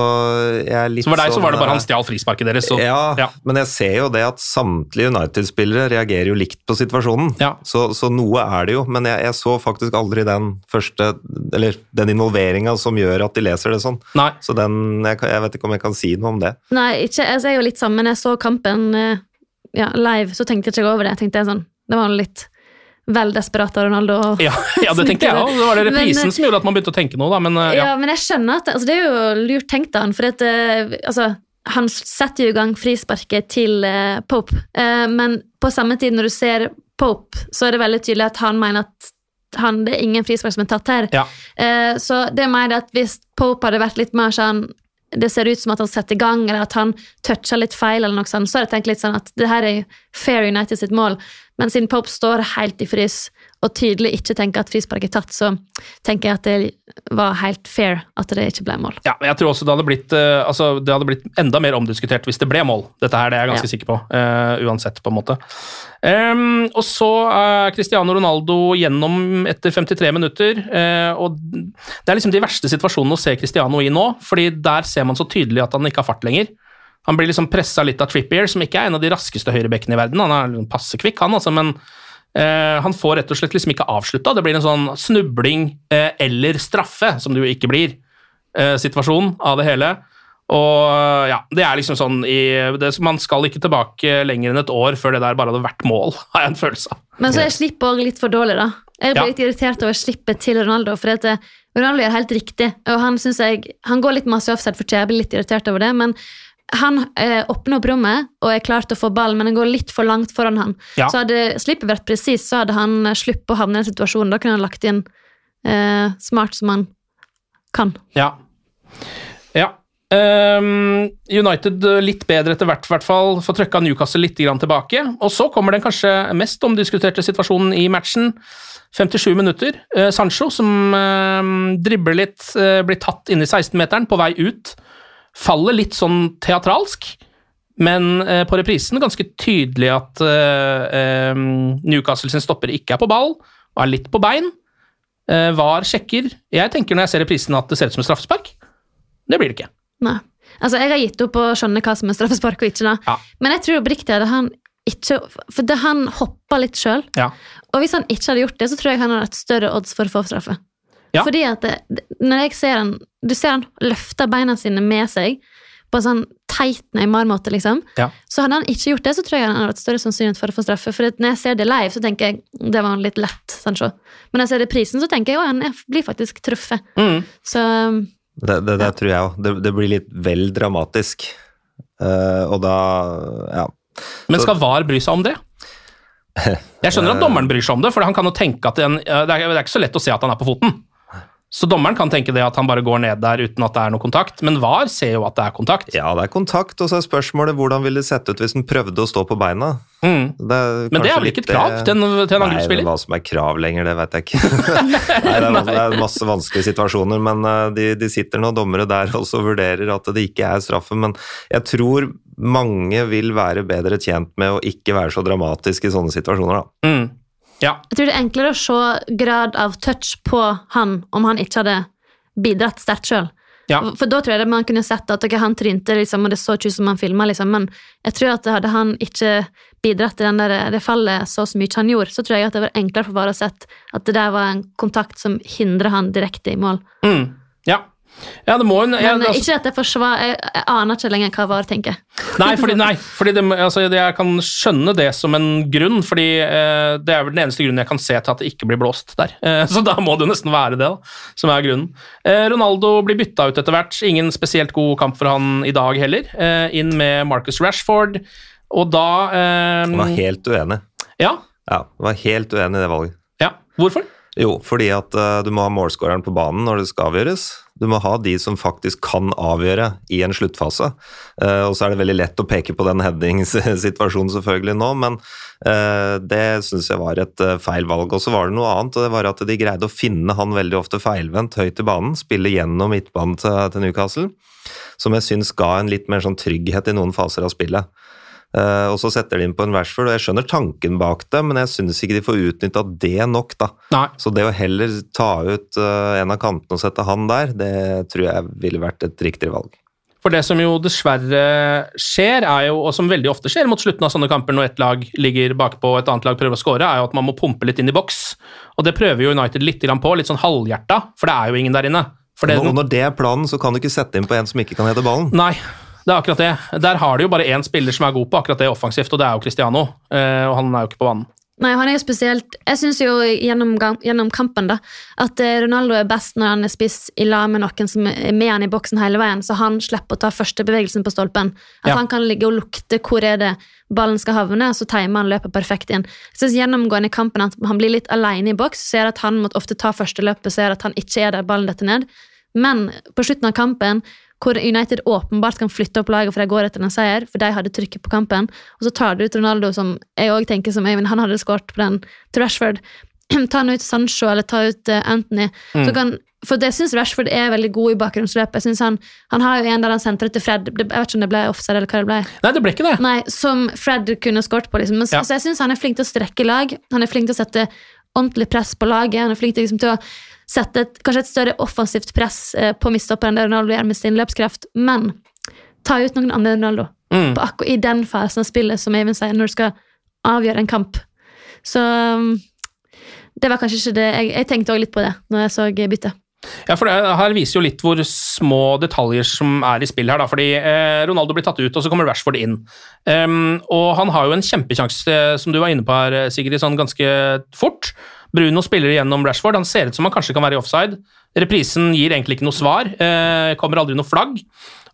jeg er litt Så for deg så var det bare sånn, han stjal frisparket deres? Så, ja, ja. men jeg ser jo det at samtlige United-spillere reagerer jo likt på situasjonen. Ja. Så, så noe er det jo, men jeg, jeg så faktisk aldri den første Eller den involveringa som gjør at de leser det sånn. Nei. Så den jeg, jeg vet ikke om jeg kan si noe om det. Nei, ikke, altså, jeg er jo litt sammen. Jeg så kampen eh, ja, live, så tenkte jeg ikke over det. Jeg tenkte sånn, Det var litt vel desperat av Ronaldo. Ja, ja, det <laughs> tenkte jeg òg. Det var det reprisen men, som gjorde at man begynte å tenke noe, da. Men eh, Ja, ja. men jeg skjønner at altså, Det er jo lurt tenkt av han, for at, eh, altså, han setter jo i gang frisparket til uh, Pope. uh, men på samme tid, når du ser Pope, så er det veldig tydelig at han mener at han, det er ingen frispark som er tatt her. Ja. Uh, så det er mer det at hvis Pope hadde vært litt mer sånn det ser ut som at han setter i gang, eller at han toucher litt feil, eller noe sånt, så har jeg tenkt litt sånn at det her er Fair United sitt mål. Men siden Pope står helt i frys og tydelig ikke tenker at frispark er tatt, så tenker jeg at det var helt fair at det ikke ble mål. Ja, jeg tror også det hadde, blitt, eh, altså, det hadde blitt enda mer omdiskutert hvis det ble mål. Dette her, det er jeg ganske Ja. sikker på. Uh, uansett, på en måte. Um, og så er Cristiano Ronaldo gjennom etter 53 minutter. Uh, og Det er liksom de verste situasjonene å se Cristiano i nå, fordi der ser man så tydelig at han ikke har fart lenger. Han blir liksom pressa litt av Trippier, som ikke er en av de raskeste høyrebekkene i verden. Han er liksom passe kvikk, han, altså, men eh, han får rett og slett liksom ikke avslutta. Det blir en sånn snubling eh, eller straffe, som det jo ikke blir, eh, situasjon av det hele. Og ja, det er liksom sånn i, det, Man skal ikke tilbake lenger enn et år før det der bare hadde vært mål, <laughs> har jeg en følelse av. Men så er slippet òg litt for dårlig, da. Jeg blir Ja. litt irritert over slippet til Ronaldo. For at eh, Ronaldo gjør helt riktig, og han synes jeg, han går litt masse offside for tida. Jeg blir litt irritert over det, men han eh, åpner opp rommet og er klar til å få ball, men den går litt for langt foran han. Ja. Så hadde slippet vært presis, så hadde han eh, sluppet å havne i den situasjonen. Da kunne han lagt inn eh, smart som han kan. Ja. ja. Um, United eh, litt bedre etter hvert, hvert fall. Får trøkka Newcastle litt grann tilbake. Og så kommer den kanskje mest omdiskuterte situasjonen i matchen. 57 minutter. Uh, Sancho, som uh, dribler litt, uh, blir tatt inn i 16-meteren på vei ut. Faller litt sånn teatralsk, men eh, på reprisen ganske tydelig at eh, eh, Newcastle sin stopper ikke er på ball, og er litt på bein. Eh, VAR sjekker. Jeg tenker når jeg ser reprisen at det ser ut som et straffespark. Det blir det ikke. Nei. Altså, jeg har gitt opp å skjønne hva som er straffespark og ikke. da. Ja. Men jeg tror oppriktig at han ikke For det, han hoppa litt sjøl. Ja. Og hvis han ikke hadde gjort det, så tror jeg han hadde et større odds for å få straffe. Ja. Fordi at det, når jeg ser han Du ser han løfter beina sine med seg på en sånn teit Neymar-måte, liksom. Ja. Så hadde han ikke gjort det, så tror jeg han hadde hatt større sannsynlighet for å få straffe. For når jeg ser det live, så tenker jeg det var litt lett. Sancho. Men når jeg ser det i prisen, så tenker jeg at han blir faktisk truffet. Mm. Så Det, det, det tror jeg òg. Det, det blir litt vel dramatisk. Uh, og da ja. Men skal VAR bry seg om det? <laughs> Jeg skjønner at dommeren bryr seg om det, for han kan jo tenke at den, det, er, det er ikke så lett å se at han er på foten. Så dommeren kan tenke det at han bare går ned der uten at det er noe kontakt, men VAR ser jo at det er kontakt. ja, det er kontakt, og så er spørsmålet hvordan ville det sett ut hvis han prøvde å stå på beina? Mm. Det Men det er vel ikke et krav til en, til en Nei, hva som er krav lenger, det vet jeg ikke. <laughs> Nei, det, er, masse- det er masse vanskelige situasjoner, men eh, de, de sitter nå dommere der <laughs> også og vurderer at det ikke er straffe. Men jeg tror mange vil være bedre tjent med å ikke være så dramatisk i sånne situasjoner, da. Mm. Ja. Jeg tror det er enklere å se grad av touch på han om han ikke hadde bidratt sterkt sjøl. Ja. For da tror jeg det man kunne sett at okay, han trynte, liksom, og det så ikke ut som han filma, liksom, men jeg tror at hadde han ikke bidratt til den der, det fallet så, så mye han gjorde, så tror jeg at det var enklere for VAR å sett at det der var en kontakt som hindra han direkte i mål. Mm. Ja. Ja, det må hun ja, Men altså- ikke at jeg forsvar, jeg, jeg aner ikke lenger hva VAR tenker. Nei, fordi, nei, fordi det, altså, jeg kan skjønne det som en grunn, fordi eh, det er vel den eneste grunnen jeg kan se til at det ikke blir blåst der. <laughs> Eh, så da må det jo nesten være det da, som er grunnen. Eh, Ronaldo blir bytta ut etter hvert. Ingen spesielt god kamp for han i dag heller. Eh, inn med Marcus Rashford, og da eh, var helt uenig. Ja, Ja, jeg var helt uenig i det valget. ja. Hvorfor? Jo, fordi at uh, du må ha målskåreren på banen når det skal avgjøres. Du må ha de som faktisk kan avgjøre i en sluttfase. Eh, og så er det veldig lett å peke på den headingssituasjonen selvfølgelig nå, men eh, det syns jeg var et eh, feil valg. Og så var det noe annet, og det var at de greide å finne han veldig ofte feilvendt høyt i banen, spille gjennom midtbanen til, til Newcastle, som jeg syns ga en litt mer sånn trygghet i noen faser av spillet. Eh, og så setter de inn på en Rashford, og jeg skjønner tanken bak det, men jeg syns ikke de får utnytta det nok, da. Nei. Så det å heller ta ut eh, en av kantene og sette han der, det tror jeg ville vært et riktigere valg. For det som jo dessverre skjer, er jo, og som veldig ofte skjer mot slutten av sånne kamper når ett lag ligger bakpå og et annet lag prøver å score, er jo at man må pumpe litt inn i boks. Og det prøver jo United litt på, litt sånn halvhjerta, for det er jo ingen der inne. Det, når det er planen, så kan du ikke sette inn på en som ikke kan hete ballen. Nei, det er akkurat det. Der har de jo bare én spiller som er god på akkurat det offensivt, og det er jo Cristiano. Eh, og han er jo ikke på banen. Nei, han er jo spesielt Jeg syns jo gjennom, gjennom kampen da at eh, Ronaldo er best når han er spiss i lag med noen som er med han i boksen hele veien, så han slipper å ta første bevegelsen på stolpen. At Ja. han kan ligge og lukte hvor er det ballen skal havne, og så timer han løpet perfekt inn. Jeg synes Gjennomgående i kampen at han blir litt alene i boks, ser at han måtte ofte ta første løpet, ser at han ikke er der ballen detter ned. Men på slutten av kampen, hvor United åpenbart kan flytte opp laget for de går etter en seier, for de hadde trykket på kampen, og så tar du ut Ronaldo, som jeg også tenker som Eivind, han hadde skåret på den til Rashford. <clears throat> ta han ut Sancho eller ta ut Anthony. Anthony. Så kan, for det syns Rashford er veldig god i bakgrunnsløpet. Jeg synes han, han har jo en der han sentrer til Fred. Jeg vet ikke om det ble offside eller hva det ble. Nei, det ble ikke det. Nei, Som Fred kunne skåret på. liksom. Men, Ja. Så jeg syns han er flink til å strekke lag. Han er flink til å sette ordentlig press på laget. Han er flink liksom, til å sette et, kanskje et større offensivt press eh, på midtstopperen enn Ronaldo gjør med sin løpskraft. Men ta ut noen andre enn Ronaldo Mm. på akkurat i den fasen av spillet, som Eivind sier, når du skal avgjøre en kamp. Så um, det var kanskje ikke det Jeg, jeg tenkte også litt på det når jeg så byttet. Ja, for det her viser jo litt hvor små detaljer som er i spill her. da, fordi eh, Ronaldo blir tatt ut, og så kommer Rashford inn. Um, og han har jo en kjempekjanse, eh, som du var inne på her, eh, Sigrid, sånn ganske fort. Bruno spiller igjennom Rashford. Han ser ut som han kanskje kan være i offside. Reprisen gir egentlig ikke noe svar. Eh, kommer aldri noe flagg.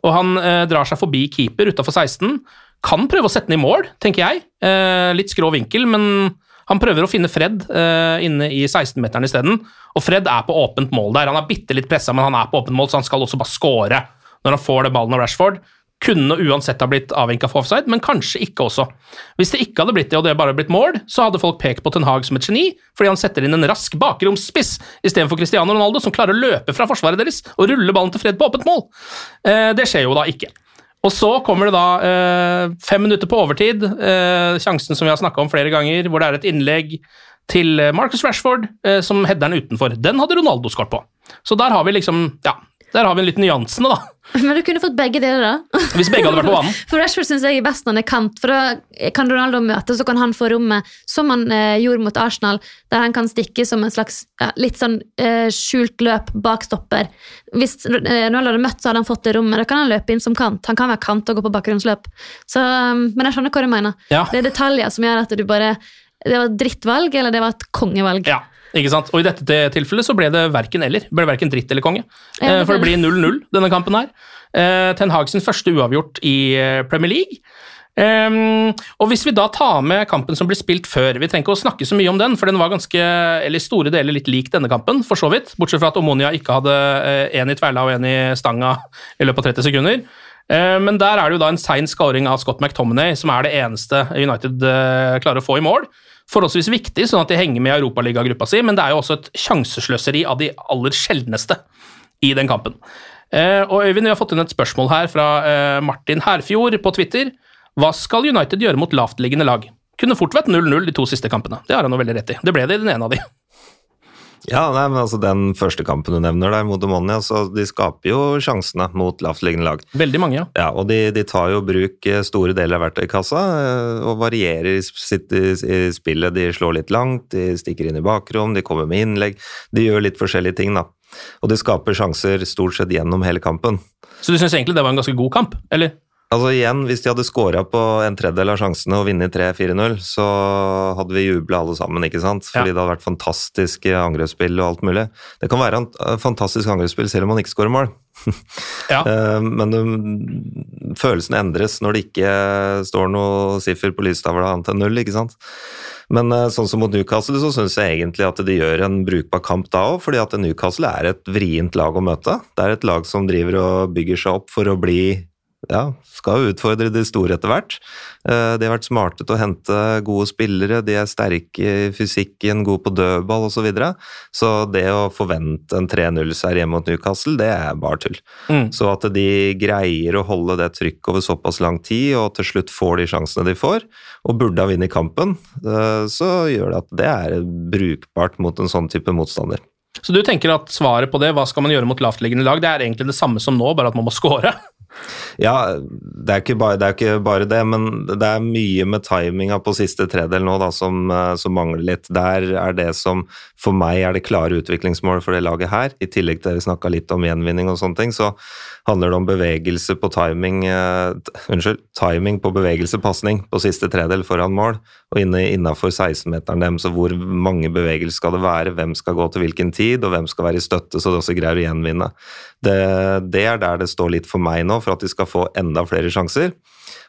Og han eh, drar seg forbi keeper utafor 16. Kan prøve å sette den i mål, tenker jeg. Eh, litt skrå vinkel, men han prøver å finne Fred uh, inne i 16-meteren isteden. Og Fred er på åpent mål der. Han er bitte litt pressa, men han er på åpent mål, så han skal også bare score når han får det ballen av Rashford. Kunne uansett ha blitt avvinka for offside, men kanskje ikke også. Hvis det ikke hadde blitt det, og det bare blitt mål, så hadde folk pekt på Ten Hag som et geni, fordi han setter inn en rask bakromsspiss istedenfor Cristiano Ronaldo, som klarer å løpe fra forsvaret deres og rulle ballen til Fred på åpent mål. Uh, det skjer jo da ikke. Og så kommer det da eh, fem minutter på overtid, eh, sjansen som vi har snakka om flere ganger, hvor det er et innlegg til eh, Marcus Rashford eh, som header utenfor. Den hadde Ronaldo skåret på. Så der har vi liksom Ja, der har vi litt nyansene, da. Men du kunne fått begge deler, da. Hvis begge hadde vært på banen. <laughs> For Rashford syns jeg er best når han er kant, for da kan Ronaldo møte, så kan han få rommet, som han eh, gjorde mot Arsenal, der han kan stikke som en slags ja, litt sånn eh, skjult løp bak stopper. Hvis eh, Ronaldo hadde møtt, så hadde han fått det rommet. Da kan han løpe inn som kant. Han kan være kant og gå på bakgrunnsløp. Så, um, men jeg skjønner hva du mener. Ja. Det er detaljer som gjør at du bare Det var et drittvalg, eller det var et kongevalg. Ja, ikke sant? Og i dette tilfellet så ble det verken eller. Det ble verken dritt eller konge. Ja, det Eh, For det blir 0-0 denne kampen her. Eh, Ten Hag sin første uavgjort i eh, Premier League. Um, og hvis vi da tar med kampen som ble spilt før Vi trenger ikke å snakke så mye om den, for den var ganske, eller i store deler litt lik denne kampen, for så vidt. Bortsett fra at Omonia ikke hadde én i tverla og én i stanga i løpet av 30 sekunder. Uh, Men der er det jo da en sein scoring av Scott McTominay, som er det eneste United uh, klarer å få i mål. Forholdsvis viktig, sånn at de henger med i Europaligagruppa si, men det er jo også et sjansesløseri av de aller sjeldneste i den kampen. Eh, Og Øyvind, vi har fått inn et spørsmål her fra eh, Martin Herfjord på Twitter. Hva skal United gjøre mot lavtliggende lag? Kunne fort vært 0-0 de to siste kampene. Det har han jo veldig rett i. Det ble det i den ene av de. Ja, nei, men altså Den første kampen du nevner der mot Demonia, så de skaper jo sjansene mot lavtliggende lag. Veldig mange, ja. Ja, og de, de tar jo bruk eh, store deler av verktøykassa eh, og varierer i, sitt, i, i spillet. De slår litt langt, de stikker inn i bakrom, de kommer med innlegg. De gjør litt forskjellige ting, da. Og de skaper sjanser stort sett gjennom hele kampen. Så du syns egentlig det var en ganske god kamp, eller? Altså igjen, Hvis de hadde scora på en tredjedel av sjansene og vunnet 3-4-0, så hadde vi jubla alle sammen, ikke sant? Fordi Ja. det hadde vært fantastisk angrepsspill og alt mulig. Det kan være en eh, fantastisk angrepsspill selv om man ikke scorer mål. <laughs> Ja. Eh, Men um, følelsen endres når det ikke står noe siffer på lystavla annet enn null, ikke sant. Men eh, sånn som mot Newcastle så syns jeg egentlig at de gjør en brukbar kamp da òg, fordi at Newcastle er et vrient lag å møte. Det er et lag som driver og bygger seg opp for å bli ja, skal jo utfordre de store etter hvert. Eh, De har vært smarte til å hente gode spillere, de er sterke i fysikken, gode på dødball osv. Så, videre. så det å forvente en 3-0-seier hjemme mot Newcastle, det er bare tull. Mm. Så at de greier å holde det trykket over såpass lang tid, og til slutt får de sjansene de får, og burde ha vunnet kampen, eh, så gjør det at det er brukbart mot en sånn type motstander. Så du tenker at svaret på det, hva skal man gjøre mot lavtliggende lag, det er egentlig det samme som nå, bare at man må <laughs> score? Ja, det er, ikke bare, det ikke bare det, men det er mye med timinga på siste tredel nå da, som, eh, som mangler litt. Der er det som for meg er det klare utviklingsmål for det laget her. I tillegg til at vi snakka litt om gjenvinning og sånne ting, så handler det om bevegelse på timing uh, Unnskyld, timing på bevegelse, pasning på siste tredel foran mål, og inne innafor 16-meteren dem. Så hvor mange bevegelser skal det være, hvem skal gå til hvilken tid, og hvem skal være i støtte, så de også greier å gjenvinne. Det, det er der det står litt for meg nå, for at de skal få enda flere sjanser.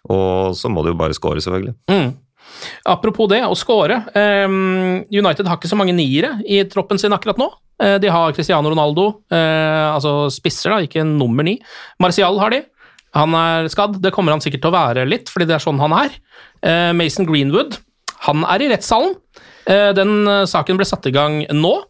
Og så må de jo bare score, selvfølgelig. Mm. Apropos det, å score. ehm, United har ikke så mange niere i troppen sin akkurat nå. Eh, de har Cristiano Ronaldo, eh, altså spisser, da, ikke nummer ni. Martial har de. Han er skadd, det kommer han sikkert til å være litt, fordi det er sånn han er. Eh, Mason Greenwood, han er i rettssalen. Den saken ble satt i gang nå.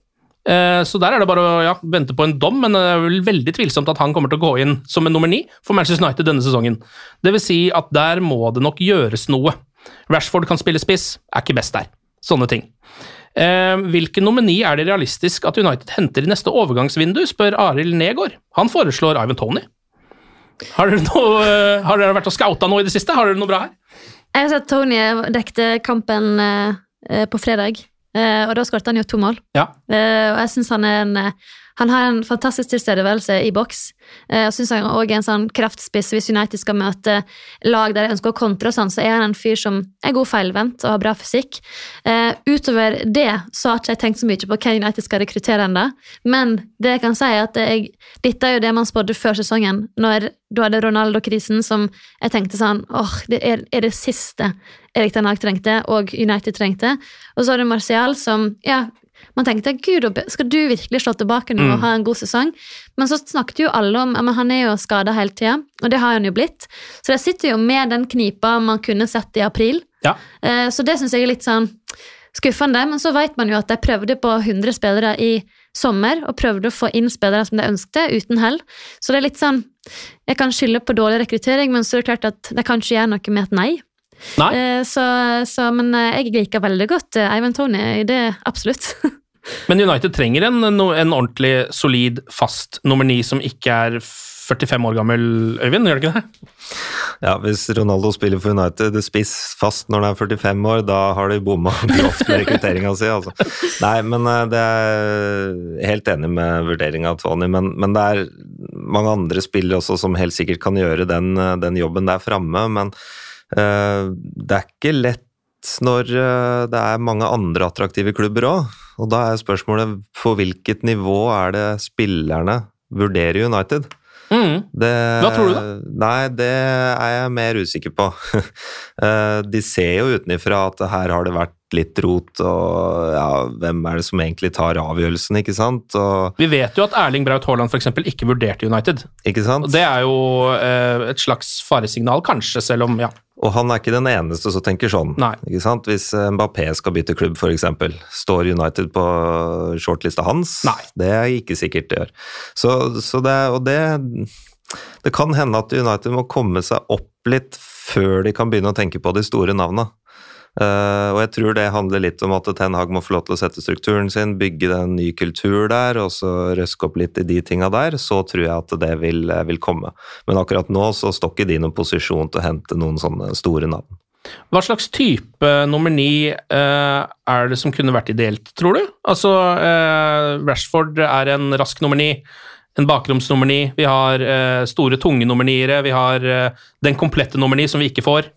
Så der er det bare å ja, vente på en dom, men det er vel veldig tvilsomt at han kommer til å gå inn som en nummer ni for Manchester United denne sesongen. Det vil si at der må det nok gjøres noe. Rashford kan spille spiss, er ikke best der. Sånne ting. Eh, hvilken nomini er det realistisk at United henter i neste overgangsvindu, spør Arild Negård. Han foreslår Ivan Tony. Har dere, noe, eh, har dere vært og scouta noe i det siste? Har dere noe bra her? Jeg har sett Tony dekte kampen eh, på fredag, og da skåret han jo to mål. Ja. Og jeg synes han er en Han har en fantastisk tilstedeværelse i boks. Jeg og synes han også er en sånn kraftspiss. Hvis United skal møte lag der de ønsker å kontre, sånn, så er han en fyr som er god feilvendt og har bra fysikk. Eh, utover det så har ikke jeg tenkt så mye på hvem United skal rekruttere ennå. Men det jeg kan si er at jeg, dette er jo det man spådde før sesongen, når du hadde Ronaldo-krisen som jeg tenkte sånn åh, det er, er det siste Erik Hag trengte, og United trengte. Og så har du Martial som ja, man tenkte gud, skal du virkelig slå tilbake nå og ha en god sesong? Men så snakket jo alle om at han er jo skada hele tida, og det har han jo blitt. Så det sitter jo med den knipa man kunne sett i april. Ja. Eh, Så det syns jeg er litt sånn skuffende. Men så vet man jo at de prøvde på 100 spillere i sommer, og prøvde å få inn spillere som de ønsket, uten hell. Så det er litt sånn Jeg kan skylde på dårlig rekruttering, men så er det klart at de kan ikke gjøre noe med et nei. Nei. Eh, Så, så, men eh, jeg liker veldig godt eh, Ivan Tony, det absolutt. <laughs> Men United trenger en, en ordentlig solid, fast nummer ni som ikke er 45 år gammel, Øyvind, gjør det ikke det? Ja, Hvis Ronaldo spiller for United spiss fast når han er 45 år, da har de bomma <laughs> grovt med rekrutteringa si. Altså. Nei, men det er helt enig med vurderinga av Tony, men, men det er mange andre spillere også som helt sikkert kan gjøre den, den jobben der framme. Men det er ikke lett når eh, det er mange andre attraktive klubber òg. Og da er spørsmålet på hvilket nivå er det spillerne vurderer United? Mm. Det, Hva tror du da? Nei, det er jeg mer usikker på. <laughs> Eh, De ser jo utenifra at her har det vært litt rot, og ja, hvem er det som egentlig tar avgjørelsen, ikke sant? Og, Vi vet jo at Erling Braut Haaland for eksempel ikke vurderte United. ikke sant? Og Det er jo eh, et slags faresignal, kanskje, selv om ja. Og han er ikke den eneste som tenker sånn. Ikke sant? Hvis Mbappé skal bytte klubb, f.eks., står United på shortlista hans? Nei. Det er ikke sikkert det gjør. Så, så det, og det Det kan hende at United må komme seg opp litt før de kan begynne å tenke på de store navna. Uh, og jeg tror det handler litt om at Ten Hag må få lov til å sette strukturen sin, bygge en ny kultur der, og så røske opp litt i de tinga der. Så tror jeg at det vil, vil komme. Men akkurat nå så står ikke de i noen posisjon til å hente noen sånne store navn. Hva slags type nummer ni uh, er det som kunne vært ideelt, tror du? Altså, uh, Rashford er en rask nummer ni en bakromsnummer ni, vi har uh, store, tunge nummer niere, vi har den komplette nummer ni som vi ikke får.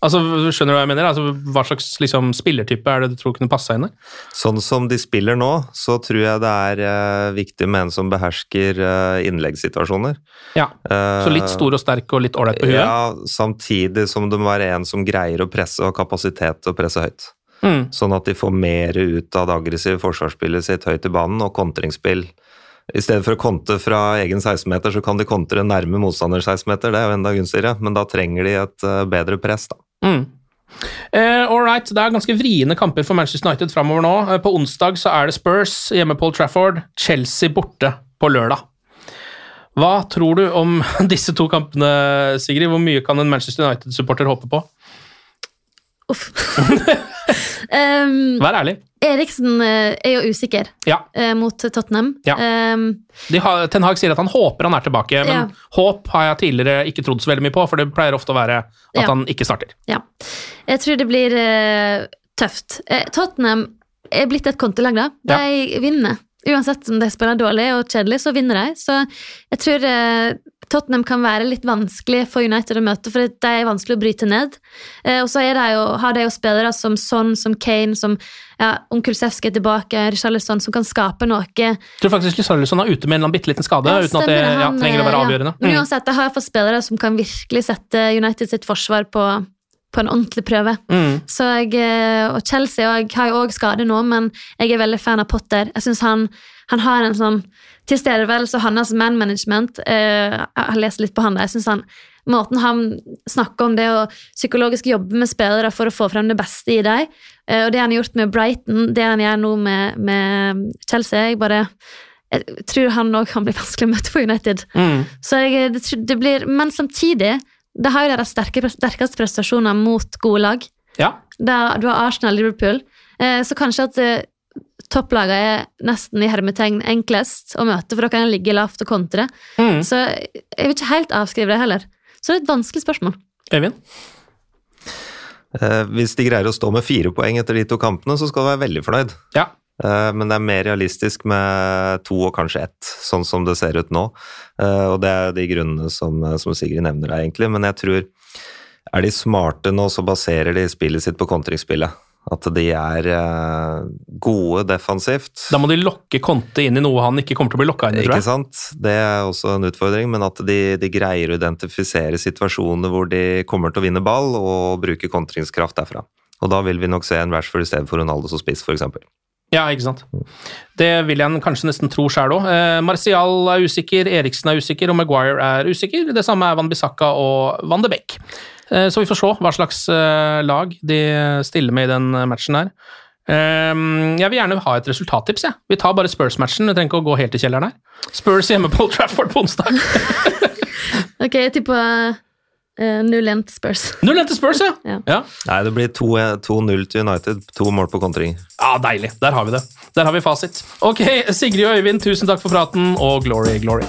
Altså, Skjønner du hva jeg mener? Altså, hva slags liksom, spillertype er det du tror kunne passe inn i? Sånn som de spiller nå, så tror jeg det er uh, viktig med en som behersker uh, innleggssituasjoner. Ja, Så litt stor og sterk og litt ålreit på huet? Ja, samtidig som det må være en som greier å presse og har kapasitet til å presse høyt. Mm. Sånn at de får mer ut av det aggressive forsvarsspillet sitt høyt i banen og kontringsspill i stedet for å konte fra egen 16-meter, så kan de kontre nærme motstanders 16-meter. Det er jo enda gunstigere, men da trenger de et uh, bedre press, da. Mm. Uh, right, Det er ganske vriene kamper for Manchester United framover nå. Uh, på onsdag så er det Spurs hjemme på Old Trafford, Chelsea borte på lørdag. Hva tror du om <laughs> disse to kampene, Sigrid? Hvor mye kan en Manchester United-supporter håpe på? Uff. <laughs> um, Vær ærlig. Eriksen eh, er jo usikker ja. eh, mot Tottenham. Ja. Um, har, Ten Hag sier at han håper han er tilbake, men ja. håp har jeg tidligere ikke trodd så veldig mye på, for det pleier ofte å være at han ikke starter. Ja. Jeg tror det blir uh, tøft. Tottenham er blitt et kontelag, da. De vinner. Uansett om de spiller dårlig og kjedelig, så vinner de. Så jeg tror Tottenham kan være litt vanskelig for United å møte, for det er vanskelig å bryte ned. Eh, og så de har de jo spillere som Son, som Kane, som ja, om Kulsevski er tilbake, Richarlison, som kan skape noe. Jeg tror faktisk Richarlison er ute med en eller bitte liten skade, ja, uten at det han, ja, trenger å være avgjørende. Men mm. uansett, de har fått spillere som kan virkelig sette United sitt forsvar på, på en ordentlig prøve. Mm. Så jeg, eh, og Chelsea og har jo òg skade nå, men jeg er veldig fan av Potter. Jeg synes han, han har en sånn tilstedeværelse og hans man management eh, Jeg har lest litt på han der. Jeg synes han, Måten han snakker om det å psykologisk jobbe med spillere for å få frem det beste i dem, eh, og det han har gjort med Brighton, det han gjør nå med, med Chelsea jeg bare jeg tror han òg kan bli <laughs> vanskelig å møte for United. Mm. Så jeg, det, det, blir, Men samtidig, det har jo deres sterke, sterkeste prestasjoner mot gode lag. Ja. Da, du har Arsenal-Liverpool. Eh, så kanskje at eh, topplagene er nesten i hermetegn enklest å møte, for da kan en ligge lavt og kontre. Mm. Så jeg vil ikke helt avskrive det heller. Så det er et vanskelig spørsmål. Eivind? Eh, hvis de greier å stå med fire poeng etter de to kampene, så skal du være veldig fornøyd. Ja. Eh, men det er mer realistisk med to og kanskje ett, sånn som det ser ut nå. Eh, og det er de grunnene som, som Sigrid nevner der, egentlig. Men jeg tror er de smarte nå, så baserer de spillet sitt på kontringsspillet. At de er gode defensivt. Da må de lokke Conte inn i noe han ikke kommer til å bli lokka inn i, tror jeg. Ikke sant? Det er også en utfordring, men at de, de, greier å identifisere situasjoner hvor de kommer til å vinne ball og bruke kontringskraft derfra. Og da vil vi nok se en Rashford i stedet for Ronaldo som spiss, f.eks. Ja, ikke sant. Det vil jeg kanskje nesten tro sjøl òg. Eh, Martial er usikker, Eriksen er usikker, og Maguire er usikker. Det samme er Van Bissaka og Van de Beek. Eh, så vi får se hva slags eh, lag de stiller med i den matchen her. Ehm, jeg vil gjerne ha et resultattips. Ja. Vi tar bare Spurs-matchen. Vi trenger ikke å gå helt i kjelleren her. Spurs hjemme på Trafford på onsdag. <laughs> ok, jeg tipper uh, 0-1 til Spurs. <laughs> 0-1 til Spurs, ja. ja. ja. Nei, det blir 2-0 til United. To mål på kontring. Ja, Deilig. Der har vi det. Der har vi fasit. Ok, Sigrid og Øyvind, tusen takk for praten, og glory, glory.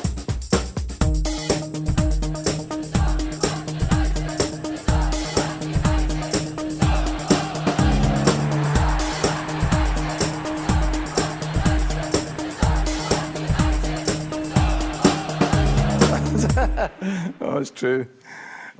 <laughs> oh, it's true.